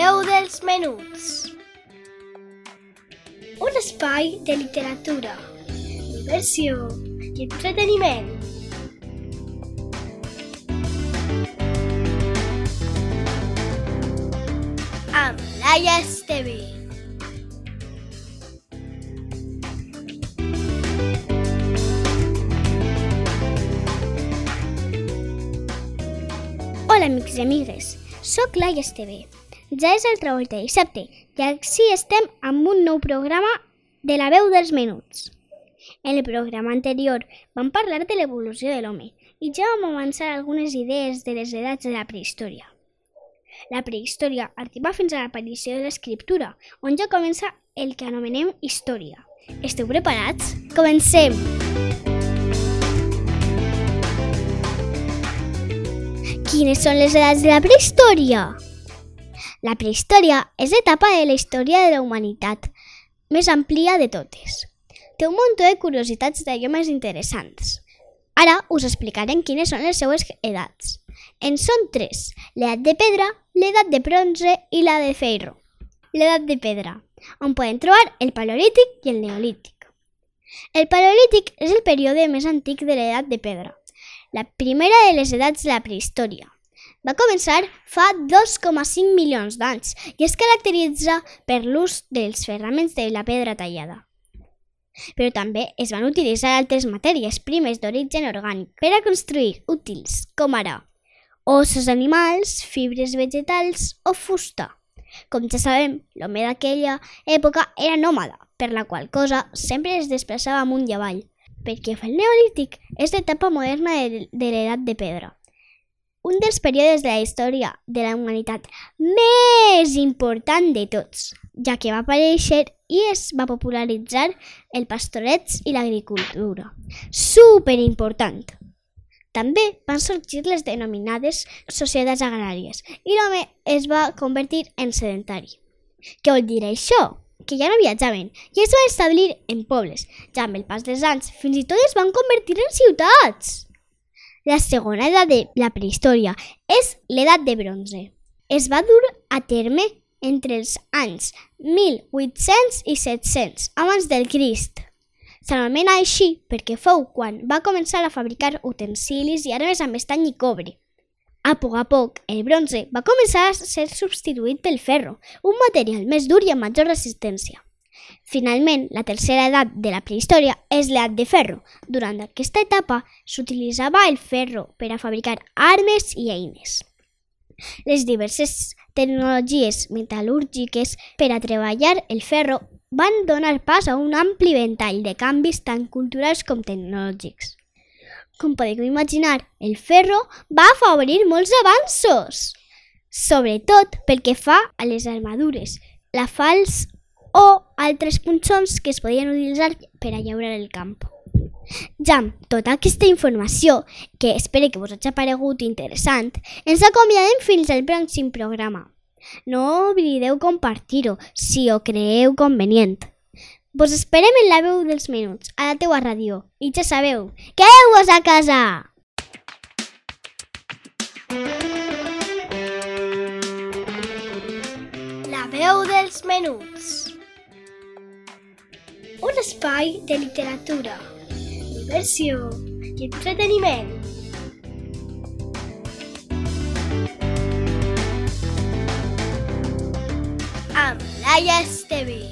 veu dels menuts. Un espai de literatura, diversió i entreteniment. Amb Laia Esteve. Hola, amics i amigues. Soc Laia Esteve. Ja és altra volta dissabte i així estem amb un nou programa de la veu dels menuts. En el programa anterior vam parlar de l'evolució de l'home i ja vam avançar algunes idees de les edats de la prehistòria. La prehistòria arriba fins a l'aparició de l'escriptura, on ja comença el que anomenem història. Esteu preparats? Comencem! Quines són les edats de la prehistòria? La prehistòria és l'etapa de la història de la humanitat més àmplia de totes. Té un munt de curiositats d'allò més interessants. Ara us explicarem quines són les seues edats. En són tres, l'edat de pedra, l'edat de bronze i la de ferro. L'edat de pedra, on podem trobar el paleolític i el neolític. El paleolític és el període més antic de l'edat de pedra, la primera de les edats de la prehistòria. Va començar fa 2,5 milions d'anys i es caracteritza per l'ús dels ferraments de la pedra tallada. Però també es van utilitzar altres matèries primes d'origen orgànic per a construir útils, com ara ossos animals, fibres vegetals o fusta. Com ja sabem, l'home d'aquella època era nòmada, per la qual cosa sempre es desplaçava amunt i avall. Perquè el neolític és l'etapa moderna de, de l'edat de pedra. Un dels períodes de la història de la humanitat més important de tots, ja que va aparèixer i es va popularitzar el pastoreig i l'agricultura. Super important! També van sorgir les denominades societats agràries i l'home es va convertir en sedentari. Què vol dir això? Que ja no viatjaven i es van establir en pobles. Ja amb el pas dels anys, fins i tot es van convertir en ciutats. La segona edat de la prehistòria és l'edat de bronze. Es va dur a terme entre els anys 1800 i 700 abans del Crist. S'anomena així perquè fou quan va començar a fabricar utensilis i armes amb estany i cobre. A poc a poc, el bronze va començar a ser substituït pel ferro, un material més dur i amb major resistència. Finalment, la tercera edat de la prehistòria és l'edat de ferro. Durant aquesta etapa s'utilitzava el ferro per a fabricar armes i eines. Les diverses tecnologies metal·lúrgiques per a treballar el ferro van donar pas a un ampli ventall de canvis tant culturals com tecnològics. Com podeu imaginar, el ferro va afavorir molts avanços, sobretot pel que fa a les armadures, la fals o altres punxons que es podien utilitzar per a llaurar el camp. Ja amb tota aquesta informació, que espero que vos hagi aparegut interessant, ens acomiadem fins al pròxim programa. No oblideu compartir-ho si ho creeu convenient. Vos esperem en la veu dels minuts, a la teua ràdio. I ja sabeu, quedeu-vos a casa! La veu dels menuts. Un espai de literatura, diversió i entreteniment. Amb Laia Esteve.